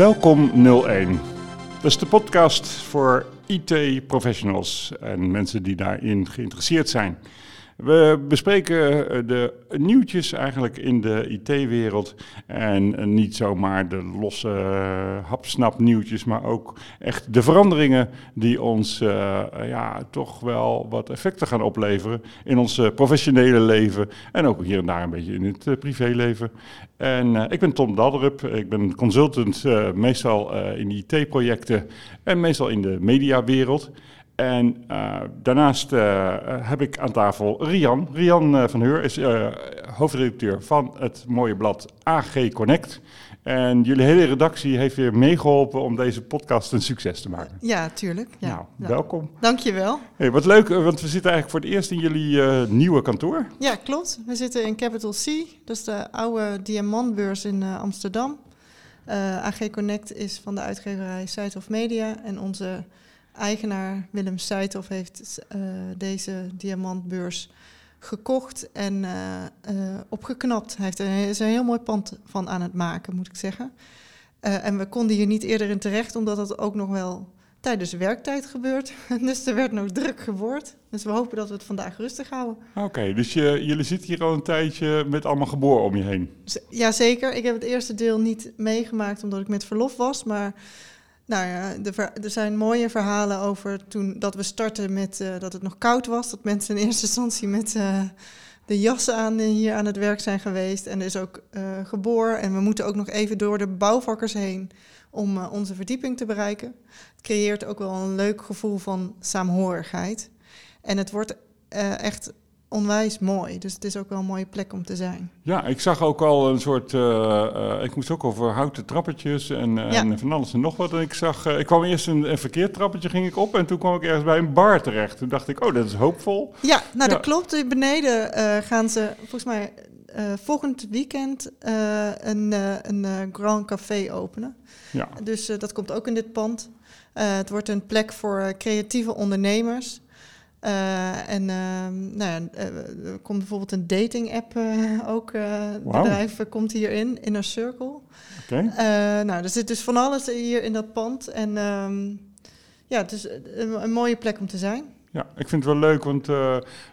Welkom 01. Dat is de podcast voor IT-professionals en mensen die daarin geïnteresseerd zijn. We bespreken eh, de nieuwtjes eigenlijk in de IT-wereld. En eh, niet zomaar de losse uh, hapsnap nieuwtjes, maar ook echt de veranderingen die ons ja, toch wel wat effecten gaan opleveren in ons professionele leven. En ook hier en daar een beetje in het privéleven. En ik ben Tom Dadderup, ik ben consultant meestal in IT-projecten en meestal in de mediawereld. En uh, daarnaast uh, heb ik aan tafel Rian. Rian uh, van Heur is hoofdredacteur van het mooie blad AG Connect. En jullie hele redactie heeft weer meegeholpen om deze podcast een succes te maken. Ja, tuurlijk. Ja. Nou, welkom. Dankjewel. Hey, wat leuk, want we zitten eigenlijk voor het eerst in jullie nieuwe kantoor. Ja, klopt. We zitten in Capital C. Dat is de oude diamantbeurs in Amsterdam. AG Connect is van de uitgeverij Site of Media en onze eigenaar Willem Seithoff heeft uh, deze diamantbeurs gekocht en uh, uh, opgeknapt. Hij heeft er, is een heel mooi pand van aan het maken, moet ik zeggen. en we konden hier niet eerder in terecht, omdat het ook nog wel tijdens werktijd gebeurt. dus er werd nog druk geboord. Dus we hopen dat we het vandaag rustig houden. Oké, dus je, jullie zitten hier al een tijdje met allemaal geboren om je heen? Jazeker. Ik heb het eerste deel niet meegemaakt omdat ik met verlof was, maar nou ja, er zijn mooie verhalen over toen dat we startten met uh, dat het nog koud was. Dat mensen in eerste instantie met uh, de jassen aan hier aan het werk zijn geweest. En er is ook uh, geboor. En we moeten ook nog even door de bouwvakkers heen om onze verdieping te bereiken. Het creëert ook wel een leuk gevoel van saamhorigheid. En het wordt echt onwijs mooi. Dus het is ook wel een mooie plek om te zijn. Ja, ik zag ook al een soort. Uh, uh, ik moest ook over houten trappetjes en, uh, ja. en, van alles en nog wat. En ik zag. ik kwam eerst een, een, verkeerd trappetje ging ik op. En toen kwam ik ergens bij een bar terecht. Toen dacht ik, oh, dat is hoopvol. Ja, nou dat klopt. Beneden gaan ze volgens mij volgend weekend een, een Grand Café openen. Ja. Dus dat komt ook in dit pand. het wordt een plek voor creatieve ondernemers. Uh, en uh, nou ja, uh, er komt bijvoorbeeld een dating app ook. Wow. bedrijf komt hierin, Inner Circle. Okay. nou, er zit dus van alles hier in dat pand. En um, ja, het is een, een, mooie plek om te zijn. Ja, ik vind het wel leuk, want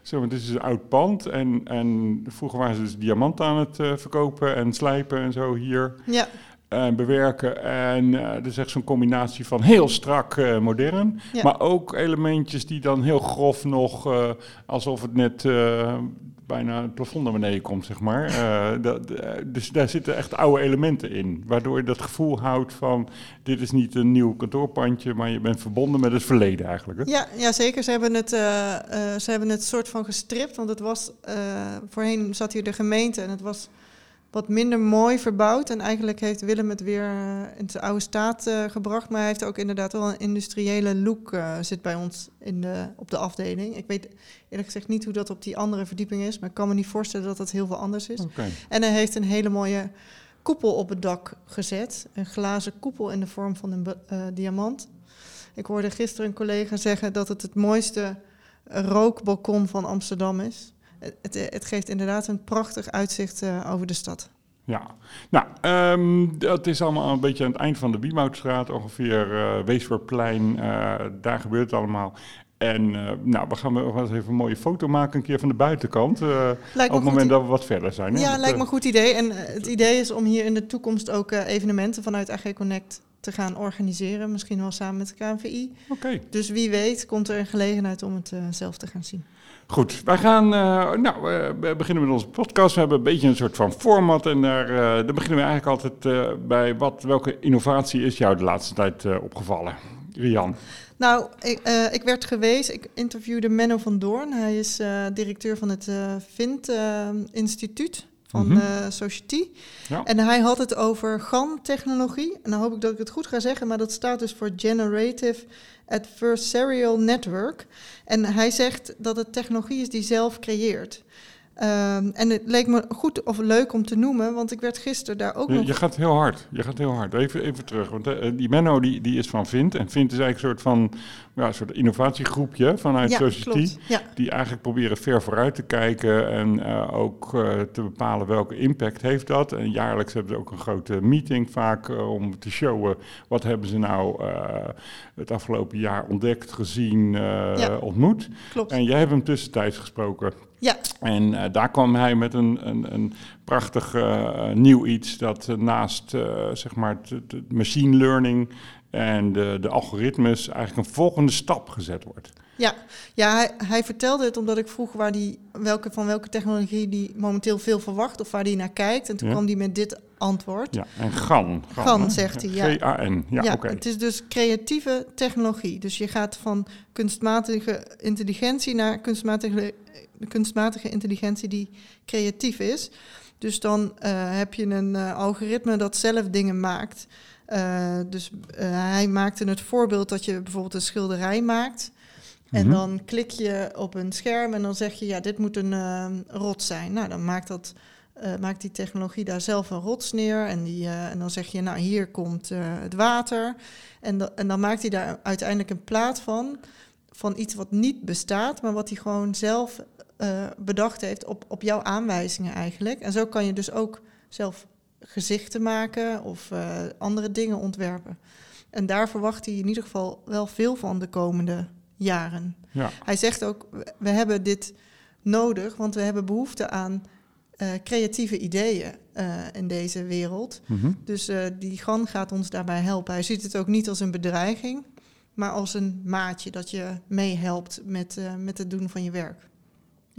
zeg maar, dit is een oud pand. En, en vroeger waren ze dus diamanten aan het verkopen en slijpen en zo hier. Ja en bewerken. En uh, dat is echt zo'n combinatie van heel strak uh, modern, maar ook elementjes die dan heel grof nog, uh, alsof het net bijna het plafond naar beneden komt, zeg maar. Dat, dus daar zitten echt oude elementen in, waardoor je dat gevoel houdt van dit is niet een nieuw kantoorpandje, maar je bent verbonden met het verleden eigenlijk. Hè? Ja, ja, zeker. Ze hebben het, ze hebben het soort van gestript, want het was, voorheen zat hier de gemeente en het was wat minder mooi verbouwd. En eigenlijk heeft Willem het weer uh, in zijn oude staat uh, gebracht. Maar hij heeft ook inderdaad wel een industriële look uh, zit bij ons in de, op de afdeling. Ik weet eerlijk gezegd niet hoe dat op die andere verdieping is. Maar ik kan me niet voorstellen dat dat heel veel anders is. Okay. En hij heeft een hele mooie koepel op het dak gezet. Een glazen koepel in de vorm van een diamant. Ik hoorde gisteren een collega zeggen dat het het mooiste rookbalkon van Amsterdam is het, het, geeft inderdaad een prachtig uitzicht uh, over de stad. Ja, nou, um, dat is allemaal een beetje aan het eind van de Wiemhoutstraat, ongeveer uh, Weesperplein. Uh, daar gebeurt het allemaal. En uh, nou, we gaan, we gaan even een mooie foto maken, een keer van de buitenkant. Uh, op het moment dat we wat verder zijn. Hè? Ja, lijkt me een goed idee. En het idee is om hier in de toekomst ook evenementen vanuit AG Connect te gaan organiseren. Misschien wel samen met de KNVI. Oké. Dus wie weet komt er een gelegenheid om het zelf te gaan zien. Goed, wij gaan uh, nou, we beginnen met onze podcast. We hebben een beetje een soort van format en daar, uh, daar beginnen we eigenlijk altijd uh, bij wat, welke innovatie is jou de laatste tijd opgevallen? Rian. Nou, ik, ik, werd geweest, ik interviewde Menno van Doorn. Hij is directeur van het Vint Instituut van mm Society. Ja. En hij had het over GAN-technologie. En dan hoop ik dat ik het goed ga zeggen, maar dat staat dus voor Generative Adversarial Network. En hij zegt dat het technologie is die zelf creëert. Um, en het leek me goed of leuk om te noemen, want ik werd gisteren daar ook je, nog... Je gaat heel hard, je gaat heel hard. Even, even terug, want uh, die Menno die, die is van Vint. En Vint is eigenlijk een soort van ja, een soort innovatiegroepje vanuit ja, Society. Ja, Die eigenlijk proberen ver vooruit te kijken en eh, ook eh, te bepalen welke impact heeft dat. En jaarlijks hebben ze ook een grote meeting vaak eh, om te showen wat hebben ze nou eh, het afgelopen jaar ontdekt, gezien, eh, Ja. ontmoet. klopt. En jij hebt hem tussentijds gesproken. Ja, En eh, daar kwam hij met een, een, een prachtig eh, nieuw iets dat eh, naast zeg maar het- machine learning en de, de algoritmes eigenlijk een volgende stap gezet wordt. ja. ja hij, hij vertelde het omdat ik vroeg waar die, welke, van welke technologie die momenteel veel verwacht of waar die naar kijkt. En toen Ja. kwam hij met dit antwoord. Ja, en GAN. GAN, zegt hij, ja. G-A-N, ja, oké. het is dus creatieve technologie. Dus je gaat van kunstmatige intelligentie naar kunstmatige, kunstmatige intelligentie die creatief is. Dus dan eh, heb je een eh, algoritme dat zelf dingen maakt. Eh, dus hij maakte het voorbeeld dat je bijvoorbeeld een schilderij maakt. En Mhm. dan klik je op een scherm en dan zeg je, ja, dit moet een eh, rots zijn. Nou, dan maakt, dat, maakt die technologie daar zelf een rots neer. En, die, en dan zeg je, nou, hier komt het water. En, da- en dan maakt hij daar uiteindelijk een plaat van, van iets wat niet bestaat, maar wat hij gewoon zelf eh, bedacht heeft op, op jouw aanwijzingen eigenlijk. En zo kan je dus ook zelf gezichten maken of eh, andere dingen ontwerpen. En daar verwacht hij in ieder geval wel veel van de komende jaren. Ja, Hij zegt ook, we- hebben dit nodig, want we hebben behoefte aan eh, creatieve ideeën in deze wereld. mhm. Dus die GAN gaat ons daarbij helpen. Hij ziet het ook niet als een bedreiging, maar als een maatje dat je meehelpt met, met het doen van je werk.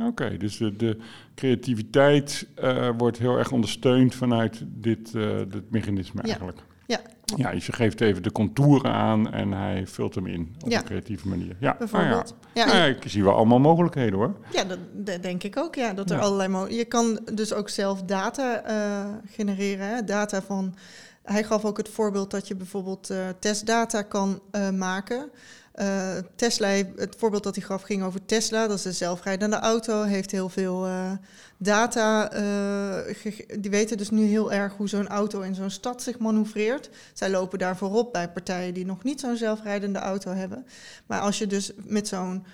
Oké, dus de, de creativiteit eh, wordt heel erg ondersteund vanuit dit, eh, dit mechanisme Ja. eigenlijk. Ja. Ja, dus je geeft even de contouren aan en hij vult hem in op Ja. een creatieve manier. Ja, Bijvoorbeeld. Ah, Ja, ja. Ik zie wel allemaal mogelijkheden hoor. Ja, dat, dat denk ik ook. Ja, dat er allerlei mo- Je kan dus ook zelf data eh, genereren. Hè? Data van. Hij gaf ook het voorbeeld dat je bijvoorbeeld testdata kan maken. Eh, Tesla, het voorbeeld dat hij gaf ging over Tesla. Dat is een zelfrijdende auto. Heeft heel veel eh, data. eh, die weten dus nu heel erg hoe zo'n auto in zo'n stad zich manoeuvreert. Zij lopen daar voorop bij partijen die nog niet zo'n zelfrijdende auto hebben. Maar als je dus met zo'n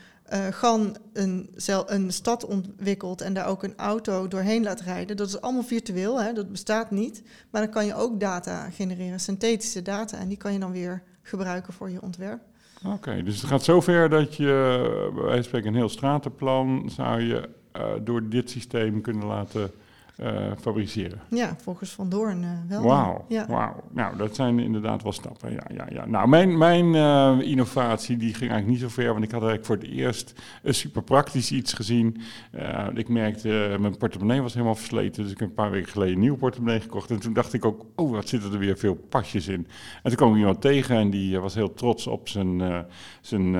GAN een, een stad ontwikkelt en daar ook een auto doorheen laat rijden. Dat is allemaal virtueel, hè? dat bestaat niet. Maar dan kan je ook data genereren, synthetische data. En die kan je dan weer gebruiken voor je ontwerp. Oké, dus het gaat zover dat je, bij wijze van spreken, een heel stratenplan zou je eh, door dit systeem kunnen laten eh, fabriceren. Ja, volgens Van Doorn eh, wel. Wauw, Ja. wauw. Nou, dat zijn inderdaad wel stappen. Ja, ja, ja. Nou, mijn, mijn eh, innovatie die ging eigenlijk niet zo ver, want ik had eigenlijk voor het eerst een super praktisch iets gezien. Ik merkte, mijn portemonnee was helemaal versleten, dus ik heb een paar weken geleden een nieuw portemonnee gekocht. En toen dacht ik ook, oh, wat zitten er weer veel pasjes in. En toen kwam ik iemand tegen en die was heel trots op zijn, zijn,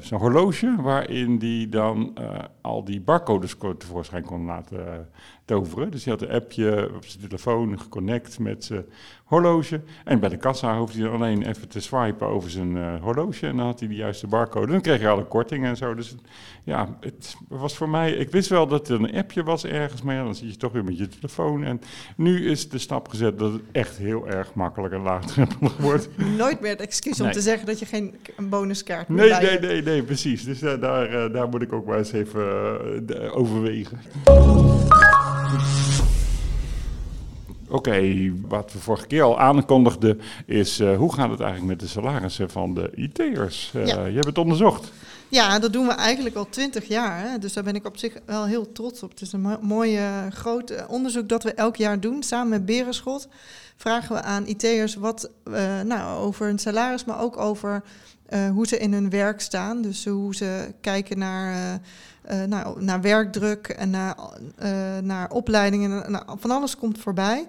zijn horloge, waarin die dan al die barcodes tevoorschijn kon laten toveren. Dus hij had een appje op zijn telefoon geconnect met zijn horloge. En bij de kassa hoefde hij alleen even te swipen over zijn eh, horloge. En dan had hij de juiste barcode. Dan kreeg hij alle korting en zo. Dus ja, het was voor mij... Ik wist wel dat er een appje was ergens, maar ja, dan zit je toch weer met je telefoon. En nu is de stap gezet dat het echt heel erg makkelijk en laagdrempelig wordt. Nooit meer het excuus om te zeggen dat je geen bonuskaart meer Nee, nee, hebt. nee, nee, precies. Dus eh, daar, eh, daar moet ik ook maar eens even overwegen. Oké, wat we vorige keer al aankondigden is eh, hoe gaat het eigenlijk met de salarissen van de IT'ers? Eh Ja. Je hebt het onderzocht. Ja, dat doen we eigenlijk al twintig jaar. Hè? Dus daar ben ik op zich wel heel trots op. Het is een mo- mooi eh, groot eh, onderzoek dat we elk jaar doen. Samen met Berenschot vragen we aan IT'ers wat eh, nou, over hun salaris, maar ook over eh, hoe ze in hun werk staan. Dus hoe ze kijken naar, eh, nou, naar werkdruk en naar, eh, naar opleidingen. Nou, van alles komt voorbij.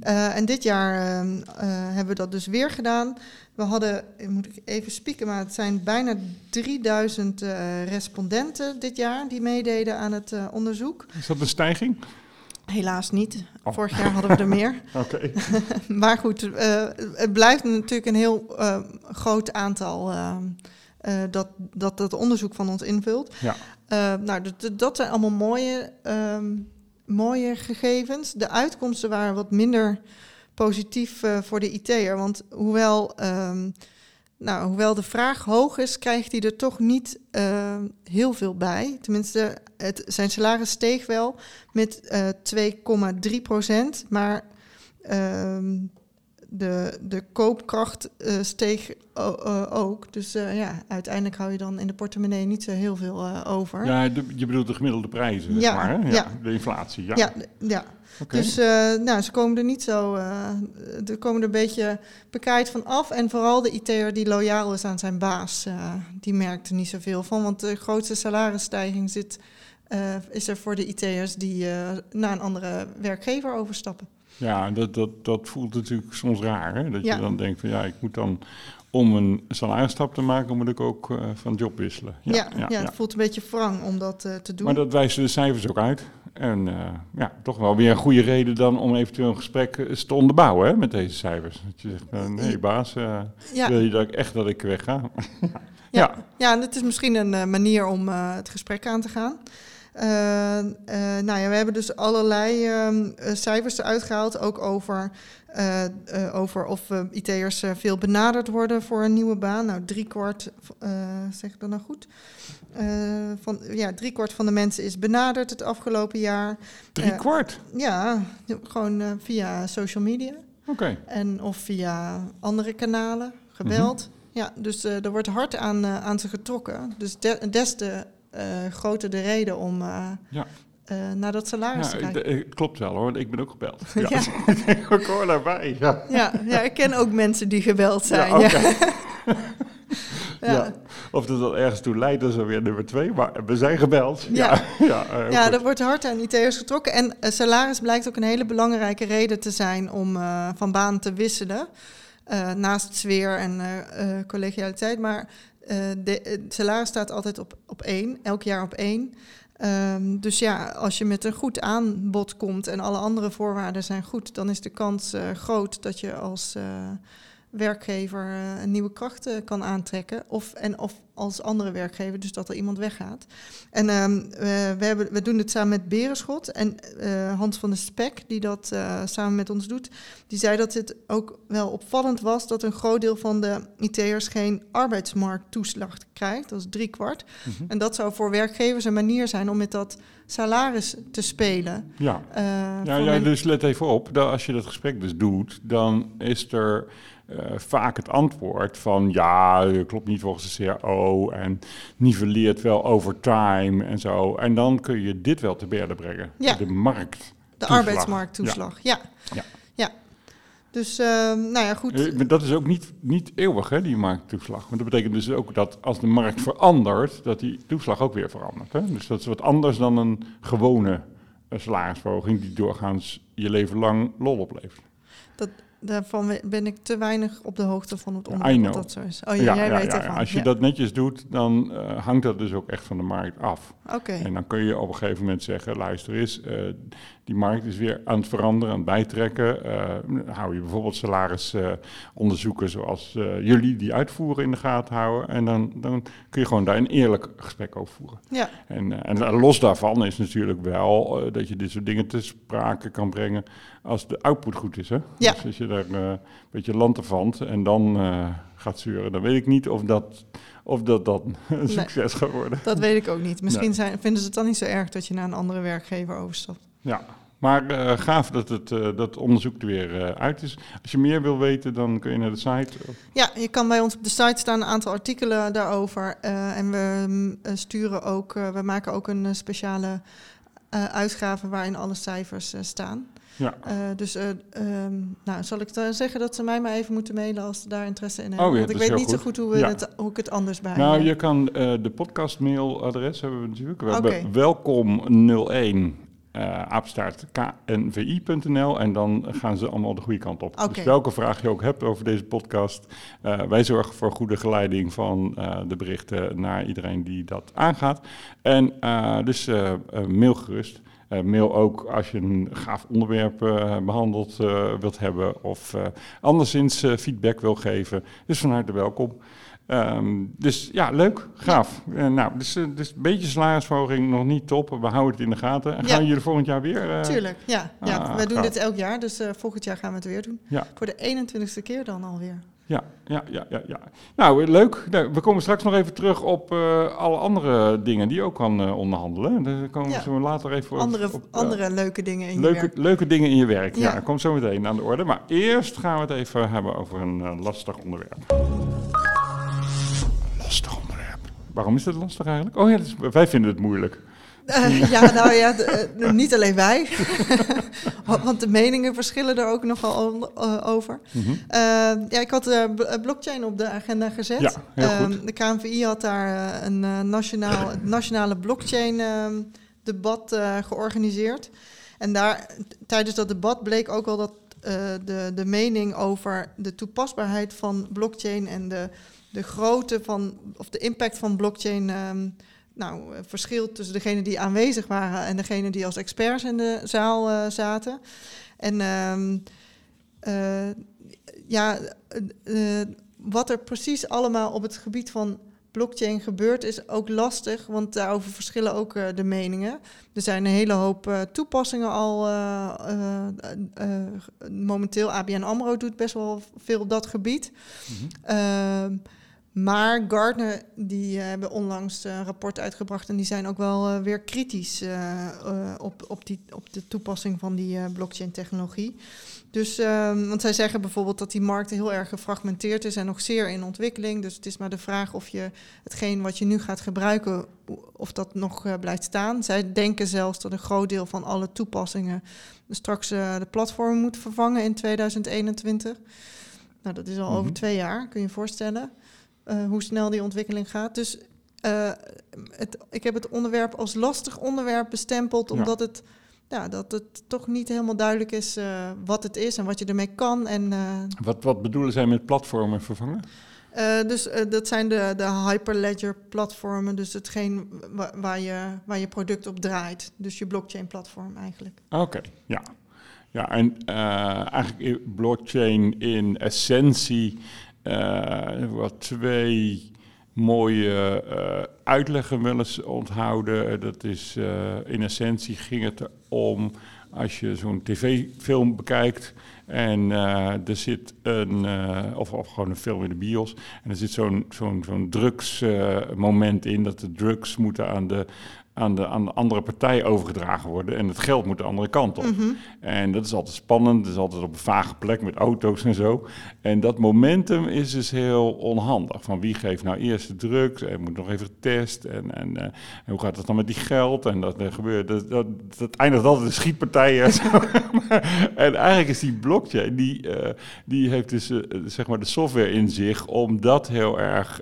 Eh, en dit jaar ehm, eh, hebben we dat dus weer gedaan. We hadden, moet ik even spieken, maar het zijn bijna 3000 eh, respondenten dit jaar die meededen aan het eh, onderzoek. Is dat een stijging? Helaas niet. Oh. Vorig jaar hadden we er meer. Oké. maar goed, eh, het blijft natuurlijk een heel eh, groot aantal ehm, eh, dat, dat dat onderzoek van ons invult. Ja. Eh, nou, dat, zijn allemaal mooie, ehm, mooie gegevens. De uitkomsten waren wat minder positief eh, voor de IT'er. Want hoewel ehm, nou, hoewel de vraag hoog is, krijgt hij er toch niet uh, heel veel bij. Tenminste, het, zijn salaris steeg wel met uh, 2,3 procent. Maar de, de koopkracht uh, steeg ook. Dus uh, ja, uiteindelijk hou je dan in de portemonnee niet zo heel veel uh, over. Ja, de, je bedoelt de gemiddelde prijzen, ja, maar, hè? Ja, ja, de inflatie. Ja, ja, ja. Okay. Dus nou, ze komen er niet zo, er komen er een beetje bekijkt van af. En vooral de IT'er die loyaal is aan zijn baas, die merkt er niet zoveel van. Want de grootste salarisstijging zit, is er voor de IT'ers die naar een andere werkgever overstappen. Ja, dat, dat, dat voelt natuurlijk soms raar. Hè? Dat je dan denkt van ja, ik moet dan om een salarisstap te maken, moet ik ook uh, van job wisselen. Ja, ja, ja, ja, het voelt een beetje wrang om dat uh, te doen. Maar dat wijzen de cijfers ook uit. En uh, ja, toch wel weer een goede reden dan om eventueel een gesprek te onderbouwen hè, met deze cijfers. Dat je zegt, nee baas, wil je dat ik echt dat ik wegga? ja. Ja. en het is misschien een manier om het gesprek aan te gaan. Uh, uh, nou ja, we hebben dus allerlei uh, cijfers eruit gehaald, ook over, over of IT'ers veel benaderd worden voor een nieuwe baan. Nou, driekwart, zeg ik dat nou goed? van, ja, driekwart van de mensen is benaderd het afgelopen jaar. Driekwart? ja, gewoon via social media. Oké. En of via andere kanalen, geweld. -hmm. Ja, dus er wordt hard aan, aan ze getrokken. Dus de, des te uh, groter de reden om uh, ja. uh, naar dat salaris ja, te kijken. klopt wel hoor, ik ben ook gebeld. Ja, ja. ik hoor daarbij. Ja. Ja, ja, ik ken ook mensen die gebeld zijn. Ja, okay. ja. Of dat dat ergens toe leidt, dat is alweer nummer twee. Maar we zijn gebeld. Ja, ja, ja, er wordt hard aan IT'ers getrokken. En salaris blijkt ook een hele belangrijke reden te zijn om van baan te wisselen. naast sfeer en collegialiteit. Maar de, het salaris staat altijd op, op één, elk jaar op één. Um, dus ja, als je met een goed aanbod komt en alle andere voorwaarden zijn goed, dan is de kans uh, groot dat je als werkgever uh, een nieuwe krachten kan aantrekken. Of, en of als andere werkgever, dus dat er iemand weggaat. En um, we, we, hebben, we doen het samen met Berenschot. En uh, Hans van de Spek, die dat uh, samen met ons doet, die zei dat het ook wel opvallend was dat een groot deel van de IT'ers geen arbeidsmarkttoeslag krijgt. Dat is drie kwart. Mm -hmm. En dat zou voor werkgevers een manier zijn om met dat salaris te spelen. Ja, ja, ja dus let even op, dat als je dat gesprek dus doet, dan is er vaak het antwoord van ja, klopt niet volgens de CAO en nivelleert wel over time en zo. En dan kun je dit wel te berden brengen. Ja. De markt. De arbeidsmarkttoeslag, ja. ja. ja. Dus, uh, nou ja, goed. Maar dat is ook niet, niet eeuwig, hè, die markttoeslag. Want dat betekent dus ook dat als de markt verandert, dat die toeslag ook weer verandert. Hè? Dus dat is wat anders dan een gewone salarisverhoging die doorgaans je leven lang lol oplevert. Dat, Daarvan ben ik te weinig op de hoogte van het onderwerp dat dat zo is. Oh, ja, jij ja, weet ja, ervan. Als je dat netjes doet, dan uh, hangt dat dus ook echt van de markt af. Oké. En dan kun je op een gegeven moment zeggen, luister eens, uh, die markt is weer aan het veranderen, aan het bijtrekken. Uh, hou je bijvoorbeeld salarisonderzoeken zoals jullie die uitvoeren in de gaten houden. En dan, dan kun je gewoon daar een eerlijk gesprek over voeren. Ja. En, en los daarvan is natuurlijk wel dat je dit soort dingen te sprake kan brengen als de output goed is. Hè? Ja. Dus als je daar een beetje lanterfant en dan gaat zuren, dan weet ik niet of dat, of dat, dat een succes gaat worden. Dat weet ik ook niet. Misschien nee. zijn, vinden ze het dan niet zo erg dat je naar een andere werkgever overstapt. Ja, maar uh, gaaf dat het uh, dat onderzoek er weer uh, uit is. Als je meer wil weten, dan kun je naar de site. Ja, je kan bij ons op de site staan een aantal artikelen daarover. en we sturen ook, we maken ook een speciale uitgave waarin alle cijfers staan. Ja. Dus um, nou, zal ik zeggen dat ze mij maar even moeten mailen als ze daar interesse in hebben. Oh, ja, Want ik weet niet goed. zo goed hoe, we ja. het, hoe ik het anders bij Nou, je kan de podcastmailadres hebben we natuurlijk. We okay. hebben welkom 01 uh, apenstaart knvi.nl en dan gaan ze allemaal de goede kant op. Okay. Dus welke vraag je ook hebt over deze podcast, uh, wij zorgen voor goede geleiding van uh, de berichten naar iedereen die dat aangaat. En dus mail gerust. Uh, mail ook als je een gaaf onderwerp uh, behandeld uh, wilt hebben of anderszins feedback wil geven. Dus van harte welkom. Um, dus ja, leuk, gaaf. nou, dus, dus een beetje salarisverhoging nog niet top. We houden het in de gaten. En Ja. gaan jullie volgend jaar weer? Tuurlijk, ja. ja ah, wij doen gaaf. dit elk jaar, dus volgend jaar gaan we het weer doen. Ja. Voor de 21ste keer dan alweer. Ja, ja, ja, ja, ja. Nou, leuk. We komen straks nog even terug op uh, alle andere dingen die je ook kan uh, onderhandelen. Daar komen ja. we later even andere, op. Andere leuke dingen in leuke, je werk. Leuke dingen in je werk, ja. ja. Komt zo meteen aan de orde. Maar eerst gaan we het even hebben over een lastig onderwerp. Waarom is dat lastig eigenlijk? Oh ja, wij vinden het moeilijk. Uh, ja, nou ja, uh, niet alleen wij. Want de meningen verschillen er ook nogal uh, over. Mm -hmm. ja, ik had blockchain op de agenda gezet. Ja, heel goed. de KNVI had daar een nationaal, nationale blockchain ehm, debat georganiseerd. En daar, tijdens dat debat bleek ook wel dat de, de mening over de toepasbaarheid van blockchain en de, de grootte van, of de impact van blockchain um, nou, verschil tussen degenen die aanwezig waren en degenen die als experts in de zaal uh, zaten. En uh, uh, ja, uh, wat er precies allemaal op het gebied van blockchain gebeurt, is ook lastig, want daarover verschillen ook de meningen. Er zijn een hele hoop toepassingen al. momenteel ABN AMRO doet best wel veel op dat gebied. Mm -hmm. Maar Gartner die uh, hebben onlangs een rapport uitgebracht en die zijn ook wel uh, weer kritisch uh, op, op, die, op de toepassing van die blockchain-technologie. Dus, ehm, want zij zeggen bijvoorbeeld dat die markt heel erg gefragmenteerd is en nog zeer in ontwikkeling. Dus het is maar de vraag of je hetgeen wat je nu gaat gebruiken, of dat nog blijft staan. Zij denken zelfs dat een groot deel van alle toepassingen straks de platform moet vervangen in 2021. Nou, dat is al mm -hmm. over twee jaar, kun je je voorstellen. Uh, hoe snel die ontwikkeling gaat. Dus uh, het, ik heb het onderwerp als lastig onderwerp bestempeld, omdat ja. het, ja, dat het toch niet helemaal duidelijk is uh, wat het is en wat je ermee kan. En, wat, wat bedoelen zij met platformen vervangen? dus dat zijn de, de Hyperledger platformen, dus hetgeen waar, waar, je, waar je product op draait. Dus je blockchain platform eigenlijk. Oké, okay, ja. Ja, en eigenlijk blockchain in essentie wat twee mooie uh, uitleggen wel eens onthouden. Dat is in essentie ging het om als je zo'n tv-film bekijkt en er zit een, of, of, gewoon een film in de bios, en er zit zo'n zo'n drugsmoment in dat de drugs moeten aan de aan de, aan de andere partij overgedragen worden. En het geld moet de andere kant op. Mm -hmm. En dat is altijd spannend. Dat is altijd op een vage plek met auto's en zo. En dat momentum is dus heel onhandig. Van wie geeft nou eerst de drugs? Er moet nog even getest. En, en, uh, en hoe gaat het dan met die geld? En dat er gebeurt. Dat, dat, dat eindigt altijd in schietpartijen. en eigenlijk is die blockchain, die, uh, die heeft dus uh, zeg maar de software in zich om dat heel erg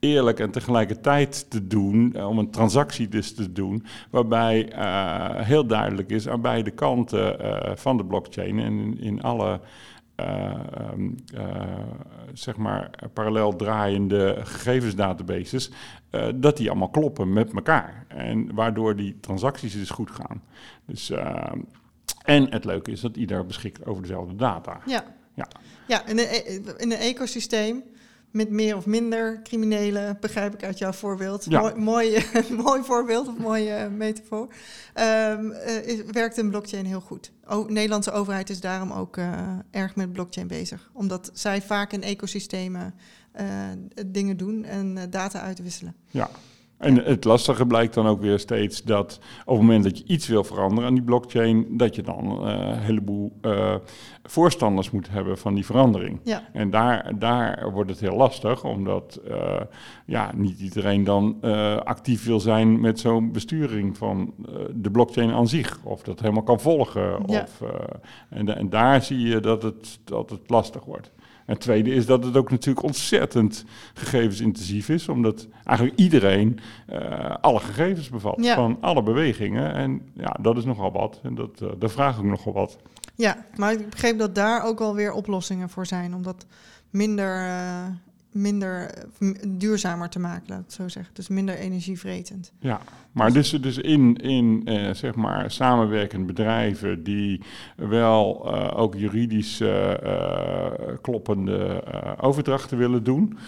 eerlijk en tegelijkertijd te doen, om een transactie dus te doen, waarbij uh, heel duidelijk is aan beide kanten uh, van de blockchain en in, in alle uh, um, zeg maar parallel draaiende gegevensdatabases, dat die allemaal kloppen met elkaar. En waardoor die transacties dus goed gaan. Dus, en het leuke is dat ieder beschikt over dezelfde data. Ja, ja. ja in, een, in een ecosysteem met meer of minder criminelen, begrijp ik uit jouw voorbeeld. Ja. Mooi, mooi, mooi, voorbeeld of mooie metafoor. Um, uh, werkt een blockchain heel goed. O, de Nederlandse overheid is daarom ook uh, erg met blockchain bezig. Omdat zij vaak in ecosystemen dingen doen en data uitwisselen. Ja, en het lastige blijkt dan ook weer steeds dat op het moment dat je iets wil veranderen aan die blockchain, dat je dan uh, een heleboel uh, voorstanders moet hebben van die verandering. Ja. En daar, daar wordt het heel lastig, omdat uh, ja, niet iedereen dan actief wil zijn met zo'n besturing van de blockchain aan zich. Of dat helemaal kan volgen. Ja. Of, en, en daar zie je dat het, dat het lastig wordt. En het tweede is dat het ook natuurlijk ontzettend gegevensintensief is, omdat eigenlijk iedereen uh, alle gegevens bevat ja. van alle bewegingen. En ja, dat is nogal wat. En dat, uh, daar vraag ik nogal wat. Ja, maar ik begreep dat daar ook wel weer oplossingen voor zijn, om dat minder, uh, minder duurzamer te maken, laat ik het zo zeggen. Dus minder energievretend. Ja, maar dus, dus in, in uh, zeg maar samenwerkende bedrijven die wel uh, ook juridisch uh, kloppende overdrachten willen doen.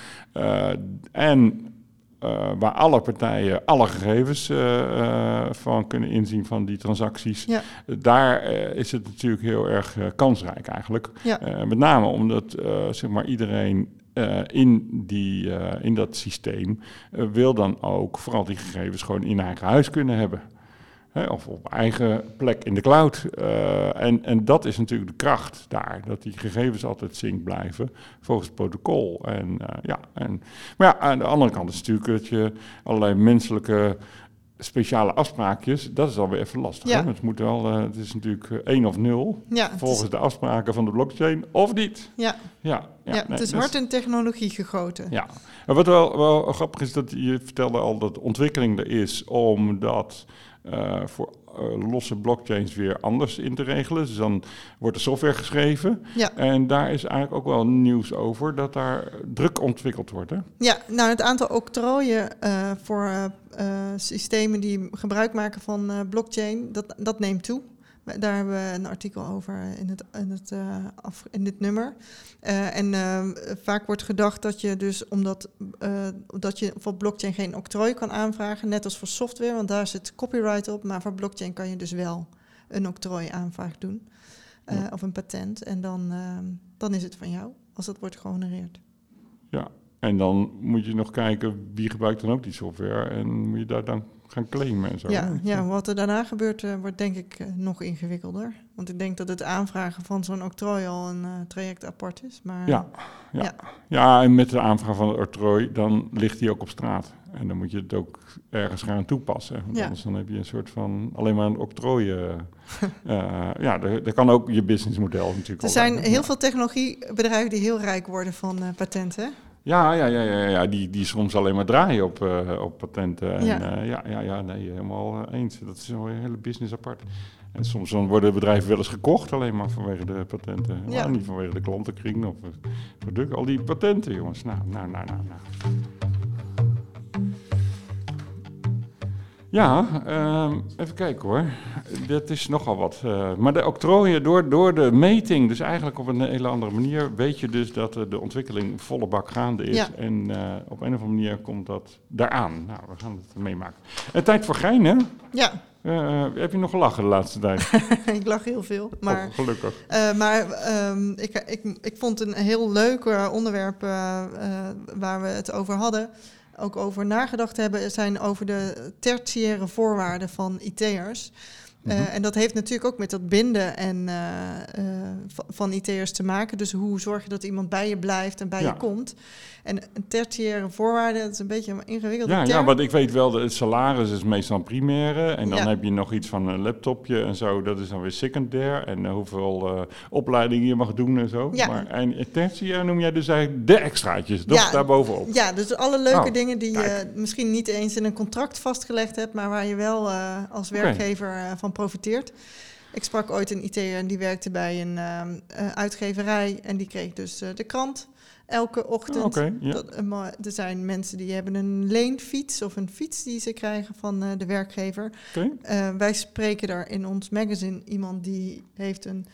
en eh, waar alle partijen alle gegevens eh, eh, van kunnen inzien van die transacties. Ja. Daar eh, is het natuurlijk heel erg eh, kansrijk eigenlijk. Ja. Eh, met name omdat eh, zeg maar iedereen eh, in, die, eh, in dat systeem eh, wil dan ook vooral die gegevens gewoon in eigen huis kunnen hebben. Hè, of op eigen plek in de cloud. En, en dat is natuurlijk de kracht daar, dat die gegevens altijd sync blijven volgens het protocol. En, ja, en, maar ja, aan de andere kant is natuurlijk dat je allerlei menselijke speciale afspraakjes, dat is alweer even lastig. Ja. Hè? Het, moet wel, eh, het is natuurlijk eh, één of nul Ja, is, volgens de afspraken van de blockchain, of niet. ja, Ja, ja, nee, het is dus- hard in technologie gegoten. ja, en wat wel, wel grappig is, dat je vertelde al dat ontwikkeling er is om dat eh, voor losse blockchains weer anders in te regelen. Dus dan wordt de software geschreven. Ja. En daar is eigenlijk ook wel nieuws over dat daar druk ontwikkeld wordt. Hè? Ja, nou het aantal octrooien eh, voor eh, eh, systemen die gebruik maken van eh, blockchain, dat, dat neemt toe. Daar hebben we een artikel over in, het, in, het, eh, af, in dit nummer. Eh, en eh, vaak wordt gedacht dat je dus, omdat dat je voor blockchain geen octrooi kan aanvragen, net als voor software, want daar zit copyright op, maar voor blockchain kan je dus wel een octrooi-aanvraag doen. eh, Ja. Of een patent. En dan, dan is het van jou, als dat wordt gehonoreerd. Ja. En dan moet je nog kijken wie gebruikt dan ook die software. En moet je daar dan gaan claimen en zo. Ja, hè? ja, wat er daarna gebeurt, eh, wordt denk ik eh, nog ingewikkelder. Want ik denk dat het aanvragen van zo'n octrooi al een eh, traject apart is. Maar Ja, ja. Ja. ja. en met de aanvraag van het octrooi, dan ligt die ook op straat. En dan moet je het ook ergens gaan toepassen. Want Ja. anders dan heb je een soort van alleen maar een octrooi. ja, daar kan ook je businessmodel natuurlijk er zijn heel veel technologiebedrijven die heel rijk worden van patenten. Ja, ja, ja, ja, ja die, die soms alleen maar draaien op, eh, op patenten. En, Ja. ja. ja, ja, ja, nee, helemaal eh, eens. Dat is wel een hele business apart. En soms dan worden bedrijven wel eens gekocht alleen maar vanwege de patenten. Ja. Ja. niet vanwege de klantenkring of het product. Al die patenten, jongens. Nou, nou, nou, nou, nou. Ja, ehm, even kijken hoor. Dat is nogal wat. eh, maar de octrooien, door, door de meting, dus eigenlijk op een hele andere manier, weet je dus dat eh, de ontwikkeling volle bak gaande is. Ja. En eh, op een of andere manier komt dat daaraan. Nou, we gaan het meemaken. En tijd voor gein, hè? Ja, Eh, heb je nog gelachen de laatste tijd? ik lach heel veel. Maar, Oh, gelukkig. eh, maar ehm, ik, ik, ik vond een heel leuk eh, onderwerp eh, eh, waar we het over hadden. Ook over nagedacht hebben, zijn over de tertiaire voorwaarden van IT'ers. Eh, Mhm. En dat heeft natuurlijk ook met dat binden en, eh, va- van IT'ers te maken. Dus hoe zorg je dat iemand bij je blijft en bij Ja. je komt. En een tertiaire voorwaarde, dat is een beetje een ingewikkelde Ja, term. ja, want ik weet wel, het salaris is meestal primaire. En dan Ja. heb je nog iets van een laptopje en zo. Dat is dan weer secundair. En hoeveel opleidingen je mag doen en zo. Ja. Maar, en tertiair noem jij dus eigenlijk de extraatjes. Dat is daar bovenop. Ja, dus alle leuke Oh, dingen die je misschien niet eens in een contract vastgelegd hebt, maar waar je wel als werkgever van profiteert. Ik sprak ooit een IT'er en die werkte bij een ehm, eh, uitgeverij en die kreeg dus eh, de krant elke ochtend. Oh. Dat, eh, maar er zijn mensen die hebben een leenfiets of een fiets die ze krijgen van de werkgever. Oké. Eh, wij spreken daar in ons magazine iemand die heeft een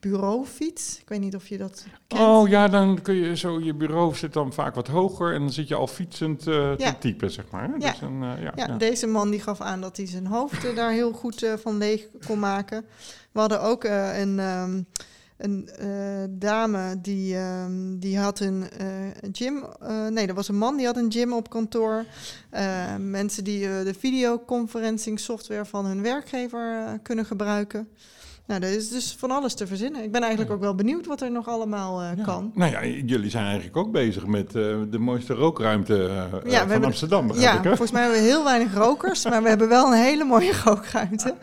bureaufiets. Ik weet niet of je dat kent. Oh ja, dan kun je zo, je bureau zit dan vaak wat hoger en dan zit je al fietsend Ja. te typen, zeg maar. Ja. Dus dan, eh, ja, Ja, deze man die gaf aan dat hij zijn hoofd eh, daar heel goed van leeg kon maken. We hadden ook een, ehm, een dame die, ehm, die had een gym. nee, dat was een man die had een gym op kantoor. Mensen die de videoconferencing software van hun werkgever kunnen gebruiken. Nou, er is dus van alles te verzinnen. Ik ben eigenlijk ook wel benieuwd wat er nog allemaal eh, Ja. kan. Nou ja, jullie zijn eigenlijk ook bezig met eh, de mooiste rookruimte eh, van hebben- Amsterdam, Ja, ik, volgens mij hebben we heel weinig rokers, maar we hebben wel een hele mooie rookruimte.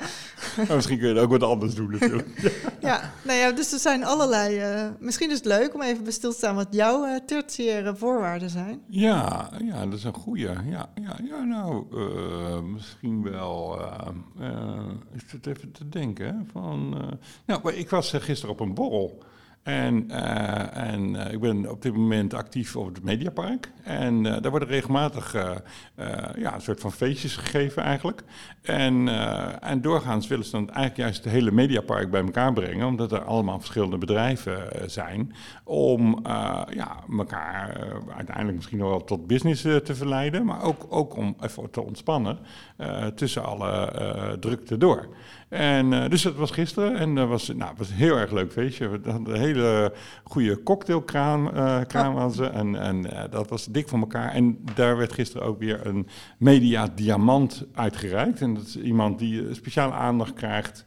Nou, misschien kun je ook wat anders doen natuurlijk. Ja, nou ja, dus er zijn allerlei. misschien is het leuk om even bij stil te staan wat jouw tertiaire voorwaarden zijn. Ja, ja, dat is een goeie. Ja, ja, ja nou, misschien wel. is het even te denken. Van, nou, maar ik was eh, gisteren op een borrel. En, uh, en ik ben op dit moment actief op het Mediapark. En daar worden regelmatig ja, een soort van feestjes gegeven eigenlijk. En, en doorgaans willen ze dan eigenlijk juist het hele Mediapark bij elkaar brengen. Omdat er allemaal verschillende bedrijven zijn. Om ja, elkaar uiteindelijk misschien wel tot business te verleiden. Maar ook, ook om even te ontspannen tussen alle drukte door. En uh, dus dat was gisteren en dat was, nou, was een heel erg leuk feestje. We hadden een hele goede cocktailkraam ze en, en dat was dik voor elkaar. En daar werd gisteren ook weer een Media Diamant uitgereikt. En dat is iemand die speciale aandacht krijgt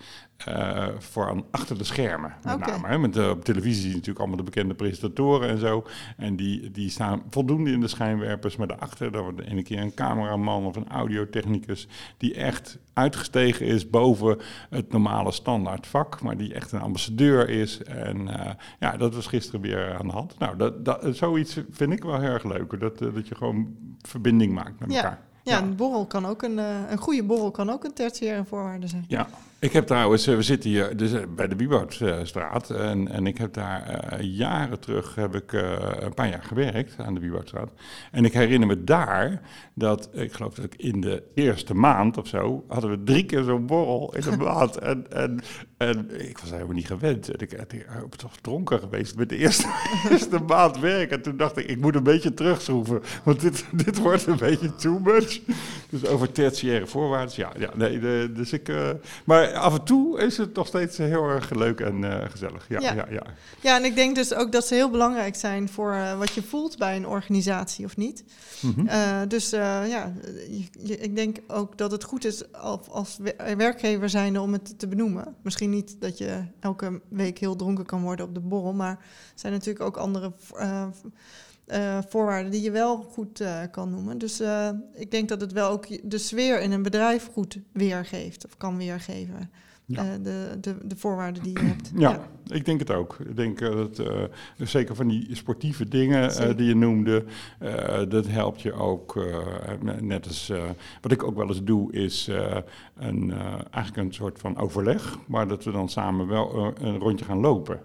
uh, voor achter de schermen. Met okay. name. Hè? Met, uh, op televisie zie je natuurlijk allemaal de bekende presentatoren en zo. En die, die staan voldoende in de schijnwerpers. Maar daarachter, daar wordt de ene keer een cameraman of een audiotechnicus. die echt uitgestegen is boven het normale standaard vak. Maar die echt een ambassadeur is. En uh, ja, dat was gisteren weer aan de hand. Nou, dat, dat, zoiets vind ik wel heel erg leuk. Dat, dat je gewoon verbinding maakt met ja. elkaar. Ja, een borrel kan ook een, een goede borrel kan ook een tertiaire voorwaarde zijn. Ja, ik heb trouwens, we zitten hier dus bij de Bieboudstraat en, en ik heb daar uh, jaren terug, heb ik uh, een paar jaar gewerkt aan de Bieboudstraat. En ik herinner me daar dat, ik geloof dat ik in de eerste maand of zo, hadden we drie keer zo'n borrel in de maand. En, en, en ik was helemaal niet gewend. En ik, ben toch dronken geweest met de eerste, eerste maand werk. En toen dacht ik, ik moet een beetje terugschroeven, want dit, dit wordt een beetje too much. Dus over tertiaire voorwaarden, ja, ja nee, de, dus ik, uh, maar af en toe is het nog steeds heel erg leuk en uh, gezellig. Ja, ja. Ja, ja. ja, en ik denk dus ook dat ze heel belangrijk zijn voor uh, wat je voelt bij een organisatie of niet. Mm -hmm. uh, dus ja, je, je, ik denk ook dat het goed is als, als werkgever zijnde om het te benoemen. Misschien niet dat je elke week heel dronken kan worden op de borrel, maar er zijn natuurlijk ook andere uh, voorwaarden die je wel goed uh, kan noemen. Dus uh, ik denk dat het wel ook de sfeer in een bedrijf goed weergeeft of kan weergeven. Ja. de, de, de voorwaarden die je hebt. Ja, ja. ik denk het ook. Ik denk dat zeker van die sportieve dingen die je noemde, dat helpt je ook. net als wat ik ook wel eens doe, is een, eigenlijk een soort van overleg, maar dat we dan samen wel een rondje gaan lopen.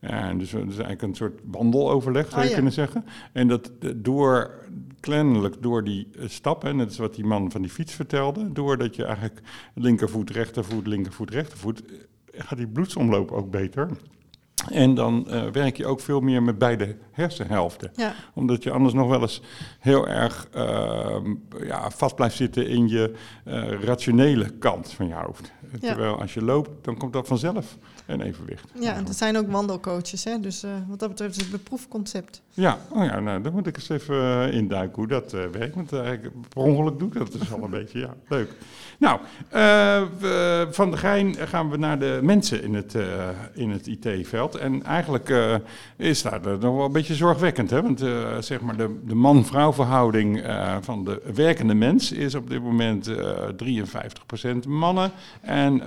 En dus dat is eigenlijk een soort wandeloverleg, zou je oh, ja. kunnen zeggen. En dat door, kennelijk door die stappen, en dat is wat die man van die fiets vertelde, doordat je eigenlijk linkervoet, rechtervoet, linkervoet, rechtervoet, gaat die bloedsomloop ook beter. En dan uh, werk je ook veel meer met beide hersenhelften. Ja. Omdat je anders nog wel eens heel erg uh, ja, vast blijft zitten in je uh, rationele kant van je hoofd. Ja. Terwijl als je loopt, dan komt dat vanzelf een evenwicht. Ja, en er zijn ook wandelcoaches, hè? dus wat dat betreft is het een beproefconcept. Ja, oh ja nou, dan moet ik eens even induiken hoe dat werkt. Want per ongeluk doe ik dat dus al een beetje. Ja, leuk. Nou, van de Gein gaan we naar de mensen in het, in het IT-veld. En eigenlijk is dat nog wel een beetje zorgwekkend. Hè? Want zeg maar de, de man-vrouw verhouding van de werkende mens is op dit moment 53% mannen en 47%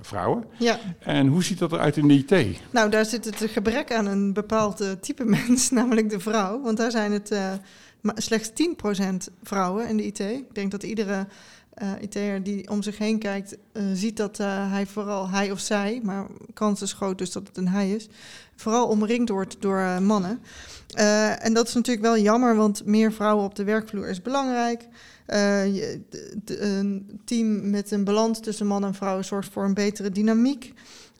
vrouwen. Ja. En hoe ziet dat eruit in de IT? Nou, daar zit het gebrek aan een bepaald type mens, namelijk de vrouw. Want daar zijn het slechts 10% vrouwen in de IT. Ik denk dat iedere uh, IT'er die om zich heen kijkt, uh, ziet dat uh, hij vooral, hij of zij, maar kans is groot dus dat het een hij is, vooral omringd wordt door mannen. En dat is natuurlijk wel jammer, want meer vrouwen op de werkvloer is belangrijk. Je, de, een team met een balans tussen man en vrouw zorgt voor een betere dynamiek.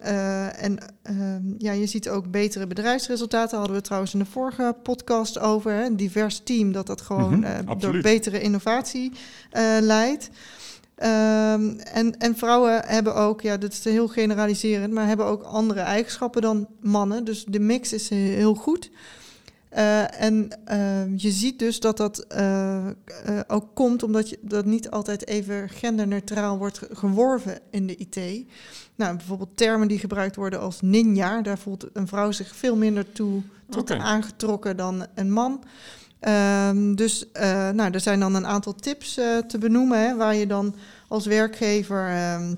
Uh, en uh, ja, je ziet ook betere bedrijfsresultaten. Hadden we trouwens in de vorige podcast over. Hè, een divers team dat dat gewoon uh, door betere innovatie leidt. Um, en, en vrouwen hebben ook, ja, dat is heel generaliserend, maar hebben ook andere eigenschappen dan mannen. Dus de mix is heel goed. Uh, en uh, je ziet dus dat dat uh, ook komt omdat je, dat niet altijd even genderneutraal wordt geworven in de IT. Nou, bijvoorbeeld termen die gebruikt worden als ninja, daar voelt een vrouw zich veel minder toe tot okay. aangetrokken dan een man. Ehm, dus nou, er zijn dan een aantal tips te benoemen hè, waar je dan als werkgever ehm,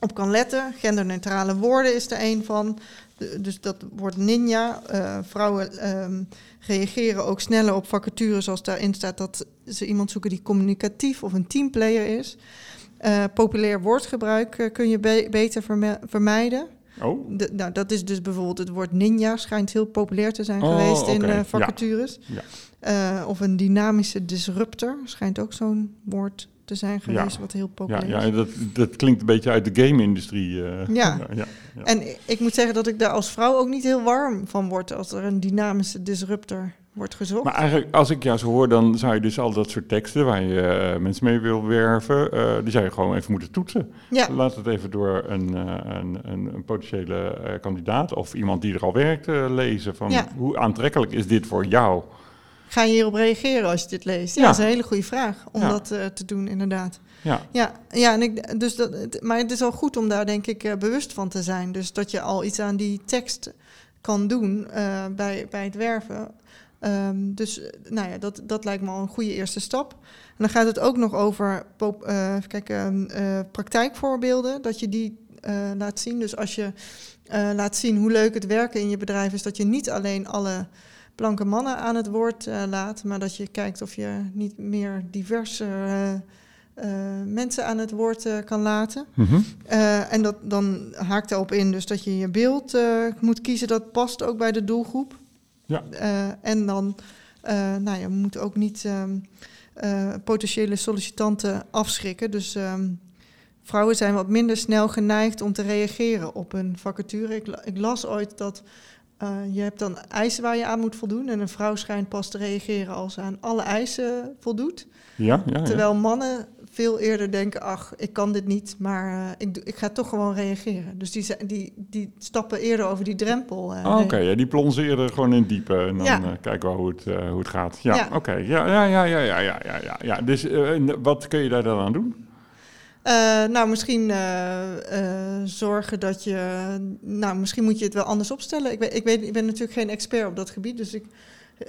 op kan letten. Genderneutrale woorden is er een van. Dus dat wordt ninja. vrouwen um, reageren ook sneller op vacatures als daarin staat dat ze iemand zoeken die communicatief of een teamplayer is. Uh, populair woordgebruik uh, kun je be beter verme vermijden. Oh, De, nou, dat is dus bijvoorbeeld het woord ninja schijnt heel populair te zijn Oh, geweest in eh, ja. vacatures. Ja. Eh, of een dynamische disruptor schijnt ook zo'n woord te zijn geweest Ja. wat heel ja, populair is. ja dat, dat klinkt een beetje uit de game-industrie. eh. Ja. ja, ja. En ik moet zeggen dat ik daar als vrouw ook niet heel warm van word als er een dynamische disruptor wordt gezocht. Maar eigenlijk, als ik jou zo hoor, dan zou je dus al dat soort teksten waar je eh, mensen mee wil werven, eh, die zou je gewoon even moeten toetsen. ja, Laat het even door een, een, een, een potentiële kandidaat of iemand die er al werkt lezen. Van Ja. hoe aantrekkelijk is dit voor jou? Ga je hierop reageren als je dit leest? Ja, Ja. dat is een hele goede vraag om Ja. dat eh, te doen, inderdaad. Ja, Ja, ja en ik, dus dat, maar het is al goed om daar denk ik eh, bewust van te zijn. Dus dat je al iets aan die tekst kan doen eh, bij, bij het werven. Ehm, dus nou ja, dat, dat lijkt me al een goede eerste stap. En dan gaat het ook nog over pop, eh, even kijken, eh, praktijkvoorbeelden, dat je die laat zien. Dus als je laat zien hoe leuk het werken in je bedrijf is, dat je niet alleen alle blanke mannen aan het woord eh, laat, maar dat je kijkt of je niet meer diverse eh, eh, mensen aan het woord kan laten. Mhm. En dat, dan haakt daarop in dus dat je je beeld moet kiezen dat past ook bij de doelgroep. Ja. En dan, nou ja, we moeten ook niet ehm, eh, potentiële sollicitanten afschrikken. Dus ehm, vrouwen zijn wat minder snel geneigd om te reageren op een vacature. Ik, ik las ooit dat eh, je hebt dan eisen waar je aan moet voldoen. En een vrouw schijnt pas te reageren als ze aan alle eisen voldoet. Ja, Terwijl mannen veel eerder denken: ach, ik kan dit niet, maar eh, ik, ik ga toch gewoon reageren. Dus die, die, die stappen eerder over die drempel. Eh, ah, oké, die plonzen eerder gewoon in diepe. En dan ja. kijken we hoe het, hoe het gaat. Ja, oké. Ja, ja, ja, ja, ja, ja, ja, ja. Dus wat kun je daar dan aan doen? Eh, nou, misschien eh, eh, zorgen dat je... Nou, misschien moet je het wel anders opstellen. Ik, weet, ik, weet, ik ben natuurlijk geen expert op dat gebied, dus ik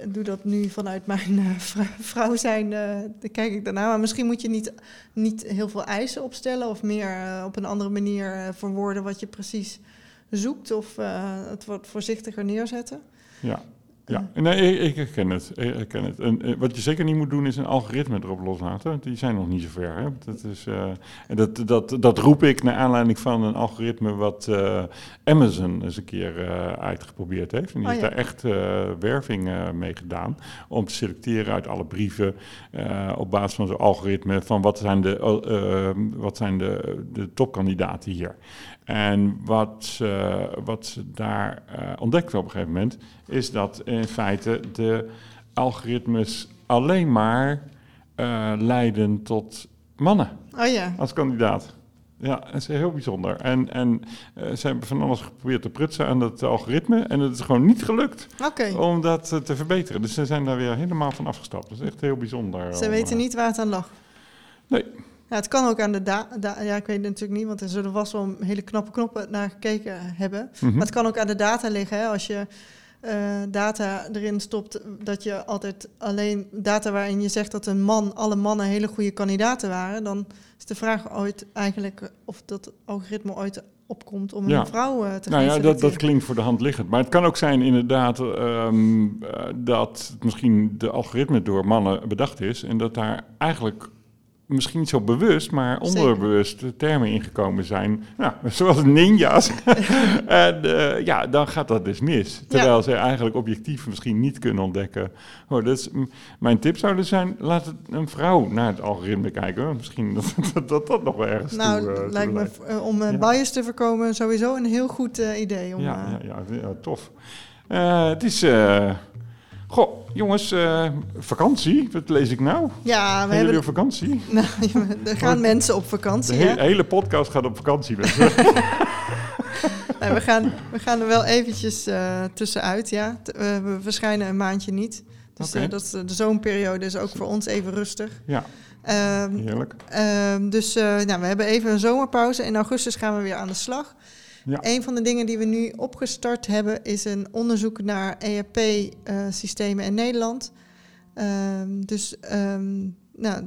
doe dat nu vanuit mijn vrou- vrouw zijn. dan kijk ik daarna. Maar misschien moet je niet, niet heel veel eisen opstellen of meer op een andere manier verwoorden wat je precies zoekt of het wat voorzichtiger neerzetten. Ja. Ja, nee, ik, ik herken het. Ik herken het. En, eh, wat je zeker niet moet doen is een algoritme erop loslaten. Die zijn nog niet zo ver. Hè? Dat, is, en dat, dat, dat roep ik naar aanleiding van een algoritme wat eh, Amazon eens een keer uitgeprobeerd heeft. En die Oh, heeft daar echt werving mee gedaan om te selecteren uit alle brieven op basis van zo'n algoritme van wat zijn de, wat zijn de, de topkandidaten hier. En wat, ze- wat ze daar eh ontdekten op een gegeven moment, is dat in feite de algoritmes alleen maar eh, leiden tot mannen Oh ja, als kandidaat. Ja, dat is heel bijzonder. En, en eh, ze hebben van alles geprobeerd te prutsen aan dat algoritme en het is gewoon niet gelukt oké. om dat eh, te verbeteren. Dus ze zijn daar weer helemaal van afgestapt. Dat is echt heel bijzonder. Ze om, weten eh, niet waar het aan lag. Nee. Ja, het kan ook aan de data. Ja, ik weet het natuurlijk niet, want er zullen vast wel hele knappe knoppen naar gekeken hebben. Mhm. Maar het kan ook aan de data liggen. Hè? Als je eh, data erin stopt, dat je altijd alleen data waarin je zegt dat een man, alle mannen hele goede kandidaten waren, dan is de vraag ooit eigenlijk of dat algoritme ooit opkomt om Ja. een vrouw eh, te Nou ja, dat, dat klinkt voor de hand liggend. Maar het kan ook zijn inderdaad eh, dat misschien de algoritme door mannen bedacht is. En dat daar eigenlijk misschien niet zo bewust, maar Zeker. onderbewust termen ingekomen zijn. Nou, zoals ninja's. en eh, ja, dan gaat dat dus mis. Terwijl ze eigenlijk objectief misschien niet kunnen ontdekken. Oh, dat is, m- mijn tip zou dus zijn, laat het een vrouw naar het algoritme kijken. Misschien dat dat, dat, dat nog wel ergens Nou, toe, eh, toe lijkt me eh, om Ja. bias te voorkomen sowieso een heel goed idee. Om, Ja, ja, ja, tof. Het is. Eh, goh, jongens, eh, vakantie. Wat lees ik nou? ja, we Gaan hebben op vakantie? Nou, er gaan mensen op De vakantie. he- hè? hele podcast gaat op vakantie. mensen. Nee, we, gaan, we gaan er wel eventjes eh, tussenuit, ja. T- we, we verschijnen een maandje niet. Dus eh, dat is, de zomerperiode is ook voor ons even rustig. ja, Ehm, heerlijk. ehm, dus eh, nou, we hebben even een zomerpauze. In augustus gaan we weer aan de slag. Een van de dingen die we nu opgestart hebben... is een onderzoek naar ERP-systemen in Nederland. Ehm, dus ehm, nou,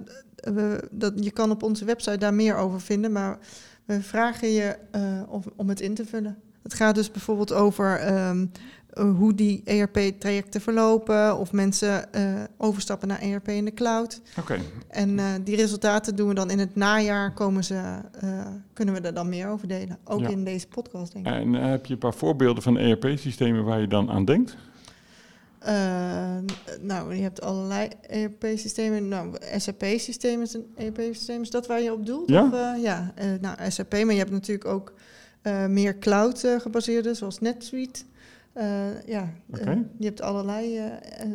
dat, je kan op onze website daar meer over vinden... maar we vragen je eh, of, om het in te vullen. Het gaat dus bijvoorbeeld over ehm, eh, hoe die ERP-trajecten verlopen, of mensen eh, overstappen naar ERP in de cloud. Oké. En uh, die resultaten doen we dan in het najaar, komen ze, kunnen we er dan meer over delen. Ook Ja. in deze podcast, denk ik. En eh, heb je een paar voorbeelden van ERP-systemen waar je dan aan denkt? Eh, nou, je hebt allerlei ERP-systemen. Nou, SAP-systemen is een ERP-systeem. Is dat waar je op doelt? Ja. Of, eh, ja, eh, nou, SAP. Maar je hebt natuurlijk ook eh, meer cloud-gebaseerde, zoals NetSuite. Eh, ja, eh, je hebt allerlei eh,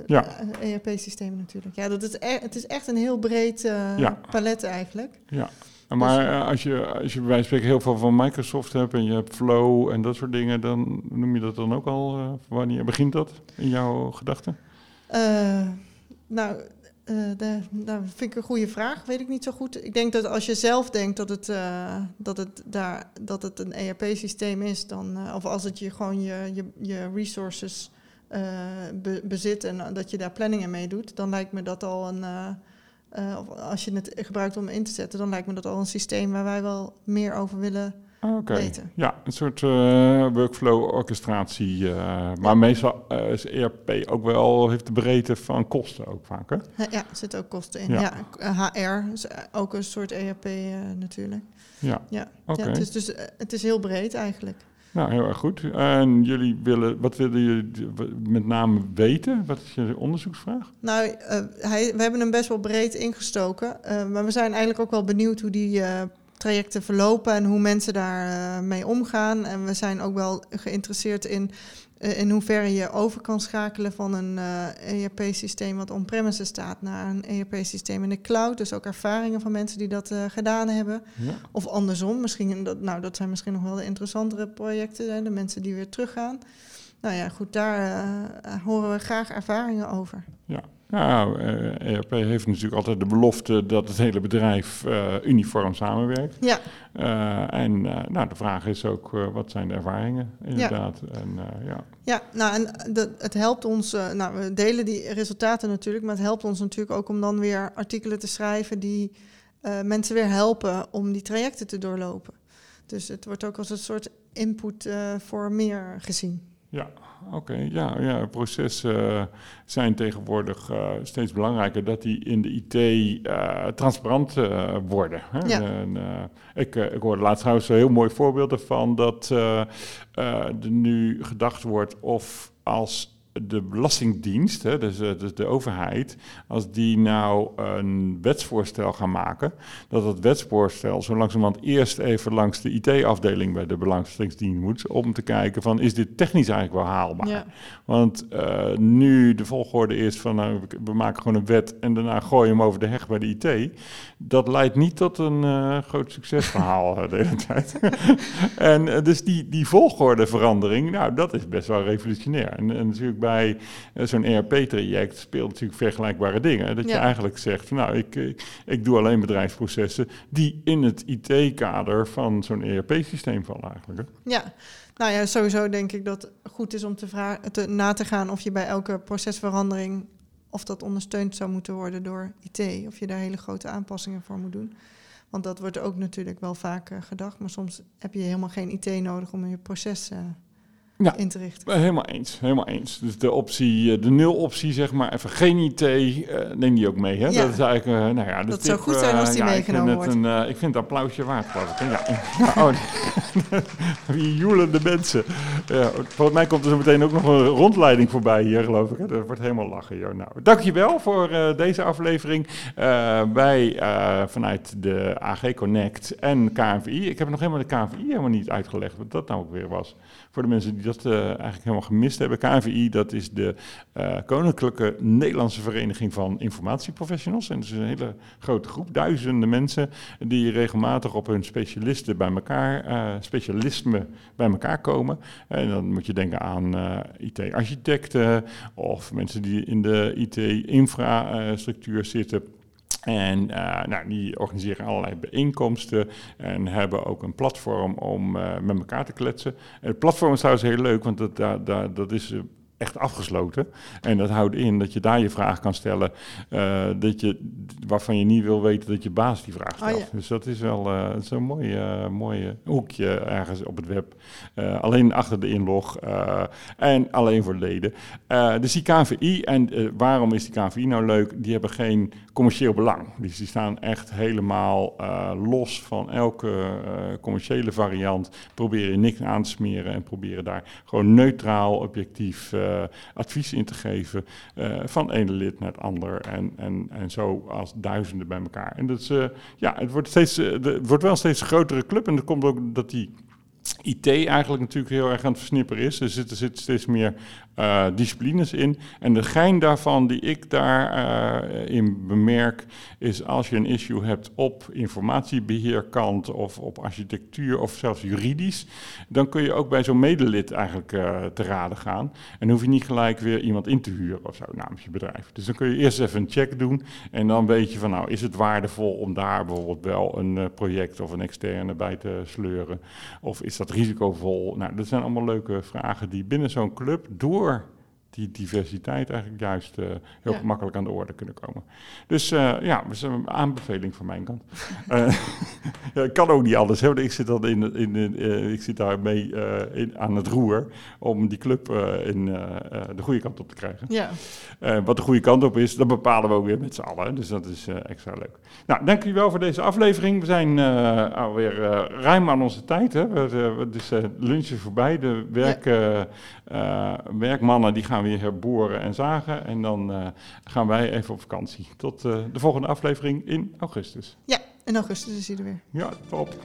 Ja. ERP-systemen natuurlijk. Ja, dat is e- het is echt een heel breed Ja. palet eigenlijk. Ja. Maar eh, als je, als je bij wijze van spreken heel veel van Microsoft hebt en je hebt Flow en dat soort dingen, dan noem je dat dan ook al, wanneer begint dat in jouw gedachten? Nou, de, nou, vind ik een goede vraag. Weet ik niet zo goed. Ik denk dat als je zelf denkt dat het, eh, dat het, daar, dat het een ERP-systeem is, dan, eh, of als het je gewoon je, je, je resources be- bezit en dat je daar planningen mee doet, dan lijkt me dat al een. of als je het gebruikt om in te zetten, dan lijkt me dat al een systeem waar wij wel meer over willen Oké. Ja, een soort eh, workflow-orchestratie. eh, maar meestal eh, is ERP ook wel, heeft de breedte van kosten ook vaak, hè? Ja, Ja, er zitten ook kosten in. Ja. Ja. HR is ook een soort ERP natuurlijk. Ja, Ja, oké. ja het is dus het is heel breed eigenlijk. Nou, heel erg goed. En jullie willen, wat willen jullie met name weten? Wat is je onderzoeksvraag? Nou, hij, we hebben hem best wel breed ingestoken. maar we zijn eigenlijk ook wel benieuwd hoe die trajecten verlopen en hoe mensen daar eh, mee omgaan. En we zijn ook wel geïnteresseerd in eh, in hoeverre je over kan schakelen van een eh, ERP-systeem wat on-premises staat naar een ERP-systeem in de cloud. Dus ook ervaringen van mensen die dat gedaan hebben. Ja. Of andersom, misschien, dat, nou, dat zijn misschien nog wel de interessantere projecten, hè, de mensen die weer teruggaan. Nou ja, goed, daar horen we graag ervaringen over. Ja, ja eh, ERP heeft natuurlijk altijd de belofte dat het hele bedrijf eh, uniform samenwerkt. Ja, Eh, en nou, de vraag is ook, wat zijn de ervaringen inderdaad? En, eh, ja. ja nou, en het helpt ons, nou, we delen die resultaten natuurlijk, maar het helpt ons natuurlijk ook om dan weer artikelen te schrijven die mensen weer helpen om die trajecten te doorlopen. Dus het wordt ook als een soort input voor meer gezien. Ja, oké. Ja, ja, processen zijn tegenwoordig eh, steeds belangrijker dat die in de IT eh, transparant eh, worden. Hè? Ja. En, eh, ik, eh, ik hoorde laatst trouwens heel mooi voorbeeld ervan dat eh, eh, er nu gedacht wordt of als de Belastingdienst, hè, dus, eh, dus de overheid, als die nou een wetsvoorstel gaan maken, dat dat wetsvoorstel zo langzamerhand eerst even langs de IT-afdeling bij de Belastingdienst moet, om te kijken van is dit technisch eigenlijk wel haalbaar? Ja. Want eh, nu de volgorde is van nou, we- maken gewoon een wet en daarna gooi je hem over de heg bij de IT. Dat leidt niet tot een eh, groot succesverhaal de hele tijd. en dus die, die volgordeverandering, nou dat is best wel revolutionair. En, en natuurlijk bij eh, zo'n ERP-traject speelt natuurlijk vergelijkbare dingen. Dat je eigenlijk zegt van nou ik, ik, ik doe alleen bedrijfsprocessen die in het IT-kader van zo'n ERP-systeem vallen eigenlijk. hè. Ja, nou ja, sowieso denk ik dat het goed is om te vragen, te, na te gaan of je bij elke procesverandering, of dat ondersteund zou moeten worden door IT, of je daar hele grote aanpassingen voor moet doen. Want dat wordt ook natuurlijk wel vaak eh, gedacht, maar soms heb je helemaal geen IT nodig om je proces eh, Ja. in te richten. Eh, Helemaal eens, helemaal eens. Dus de optie, eh, de nul-optie, zeg maar, even geen IT, eh, neem die ook mee. Hè? Ja. Dat is eigenlijk, nou ja, Dat tip, zou goed zijn als die ja, meegenomen ik vind het Een, ik vind het applausje waard, geloof ik. hè. Ja, ja, oh, wie joelende mensen. Ja, volgens mij komt er zo meteen ook nog een rondleiding voorbij hier, geloof ik. Hè? Dat wordt helemaal lachen, joh. Nou, dankjewel voor deze aflevering. Wij vanuit de AG Connect en KNVI. Ik heb nog helemaal de KNVI helemaal niet uitgelegd wat dat nou ook weer was. Voor de mensen die dat eh, eigenlijk helemaal gemist hebben. KNVI, dat is de eh, Koninklijke Nederlandse Vereniging van Informatieprofessionals. En dat is een hele grote groep, duizenden mensen die regelmatig op hun specialisten bij elkaar, eh, specialisme bij elkaar komen. En dan moet je denken aan IT-architecten of mensen die in de IT-infrastructuur zitten. En eh, nou, die organiseren allerlei bijeenkomsten en hebben ook een platform om eh, met elkaar te kletsen. En het platform is trouwens heel leuk, want dat, daar, daar, dat is eh, echt afgesloten. En dat houdt in dat je daar je vraag kan stellen uh, dat je, waarvan je niet wil weten dat je baas die vraag stelt. Oh, ja. Dus dat is wel uh, zo'n mooi, uh, mooi hoekje ergens op het web. alleen achter de inlog en alleen voor leden. dus die KVI, en waarom is die KVI nou leuk? Die hebben geen commercieel belang. Dus die staan echt helemaal los van elke commerciële variant. Proberen niks aan te smeren en proberen daar gewoon neutraal, objectief advies in te geven uh, van ene lid naar het ander en, en, en zo als duizenden bij elkaar. En dat is, uh, ja, het wordt, steeds, het wordt wel een steeds grotere club en dat komt ook dat die IT eigenlijk natuurlijk heel erg aan het versnipperen is. Er zitten, zitten steeds meer uh, disciplines in. En de gein daarvan die ik daarin uh, in bemerk, is als je een issue hebt op informatiebeheerkant of op architectuur of zelfs juridisch, dan kun je ook bij zo'n medelid eigenlijk uh, te raden gaan. En hoef je niet gelijk weer iemand in te huren of zo namens je bedrijf. Dus dan kun je eerst even een check doen en dan weet je van nou, is het waardevol om daar bijvoorbeeld wel een project of een externe bij te sleuren? Of is dat risicovol? Nou, dat zijn allemaal leuke vragen die binnen zo'n club door sure. Die diversiteit eigenlijk juist uh, heel Ja. gemakkelijk aan de orde kunnen komen. Dus uh, ja, dat is een aanbeveling van mijn kant. uh, ja, ik kan ook niet. Hè? want Ik zit, dan in, in, in ik zit daar mee in, aan het roer om die club in de goede kant op te krijgen. Ja, wat de goede kant op is, dat bepalen we ook weer met z'n allen. Dus dat is extra leuk. Nou, dank jullie wel voor deze aflevering. We zijn alweer ruim aan onze tijd. Hè? We, dus lunchen voorbij. De werk, werkmannen die gaan weer herboren en zagen. En dan uh, gaan wij even op vakantie. Tot uh, de volgende aflevering in augustus. ja, in augustus is hij er weer. Ja, top.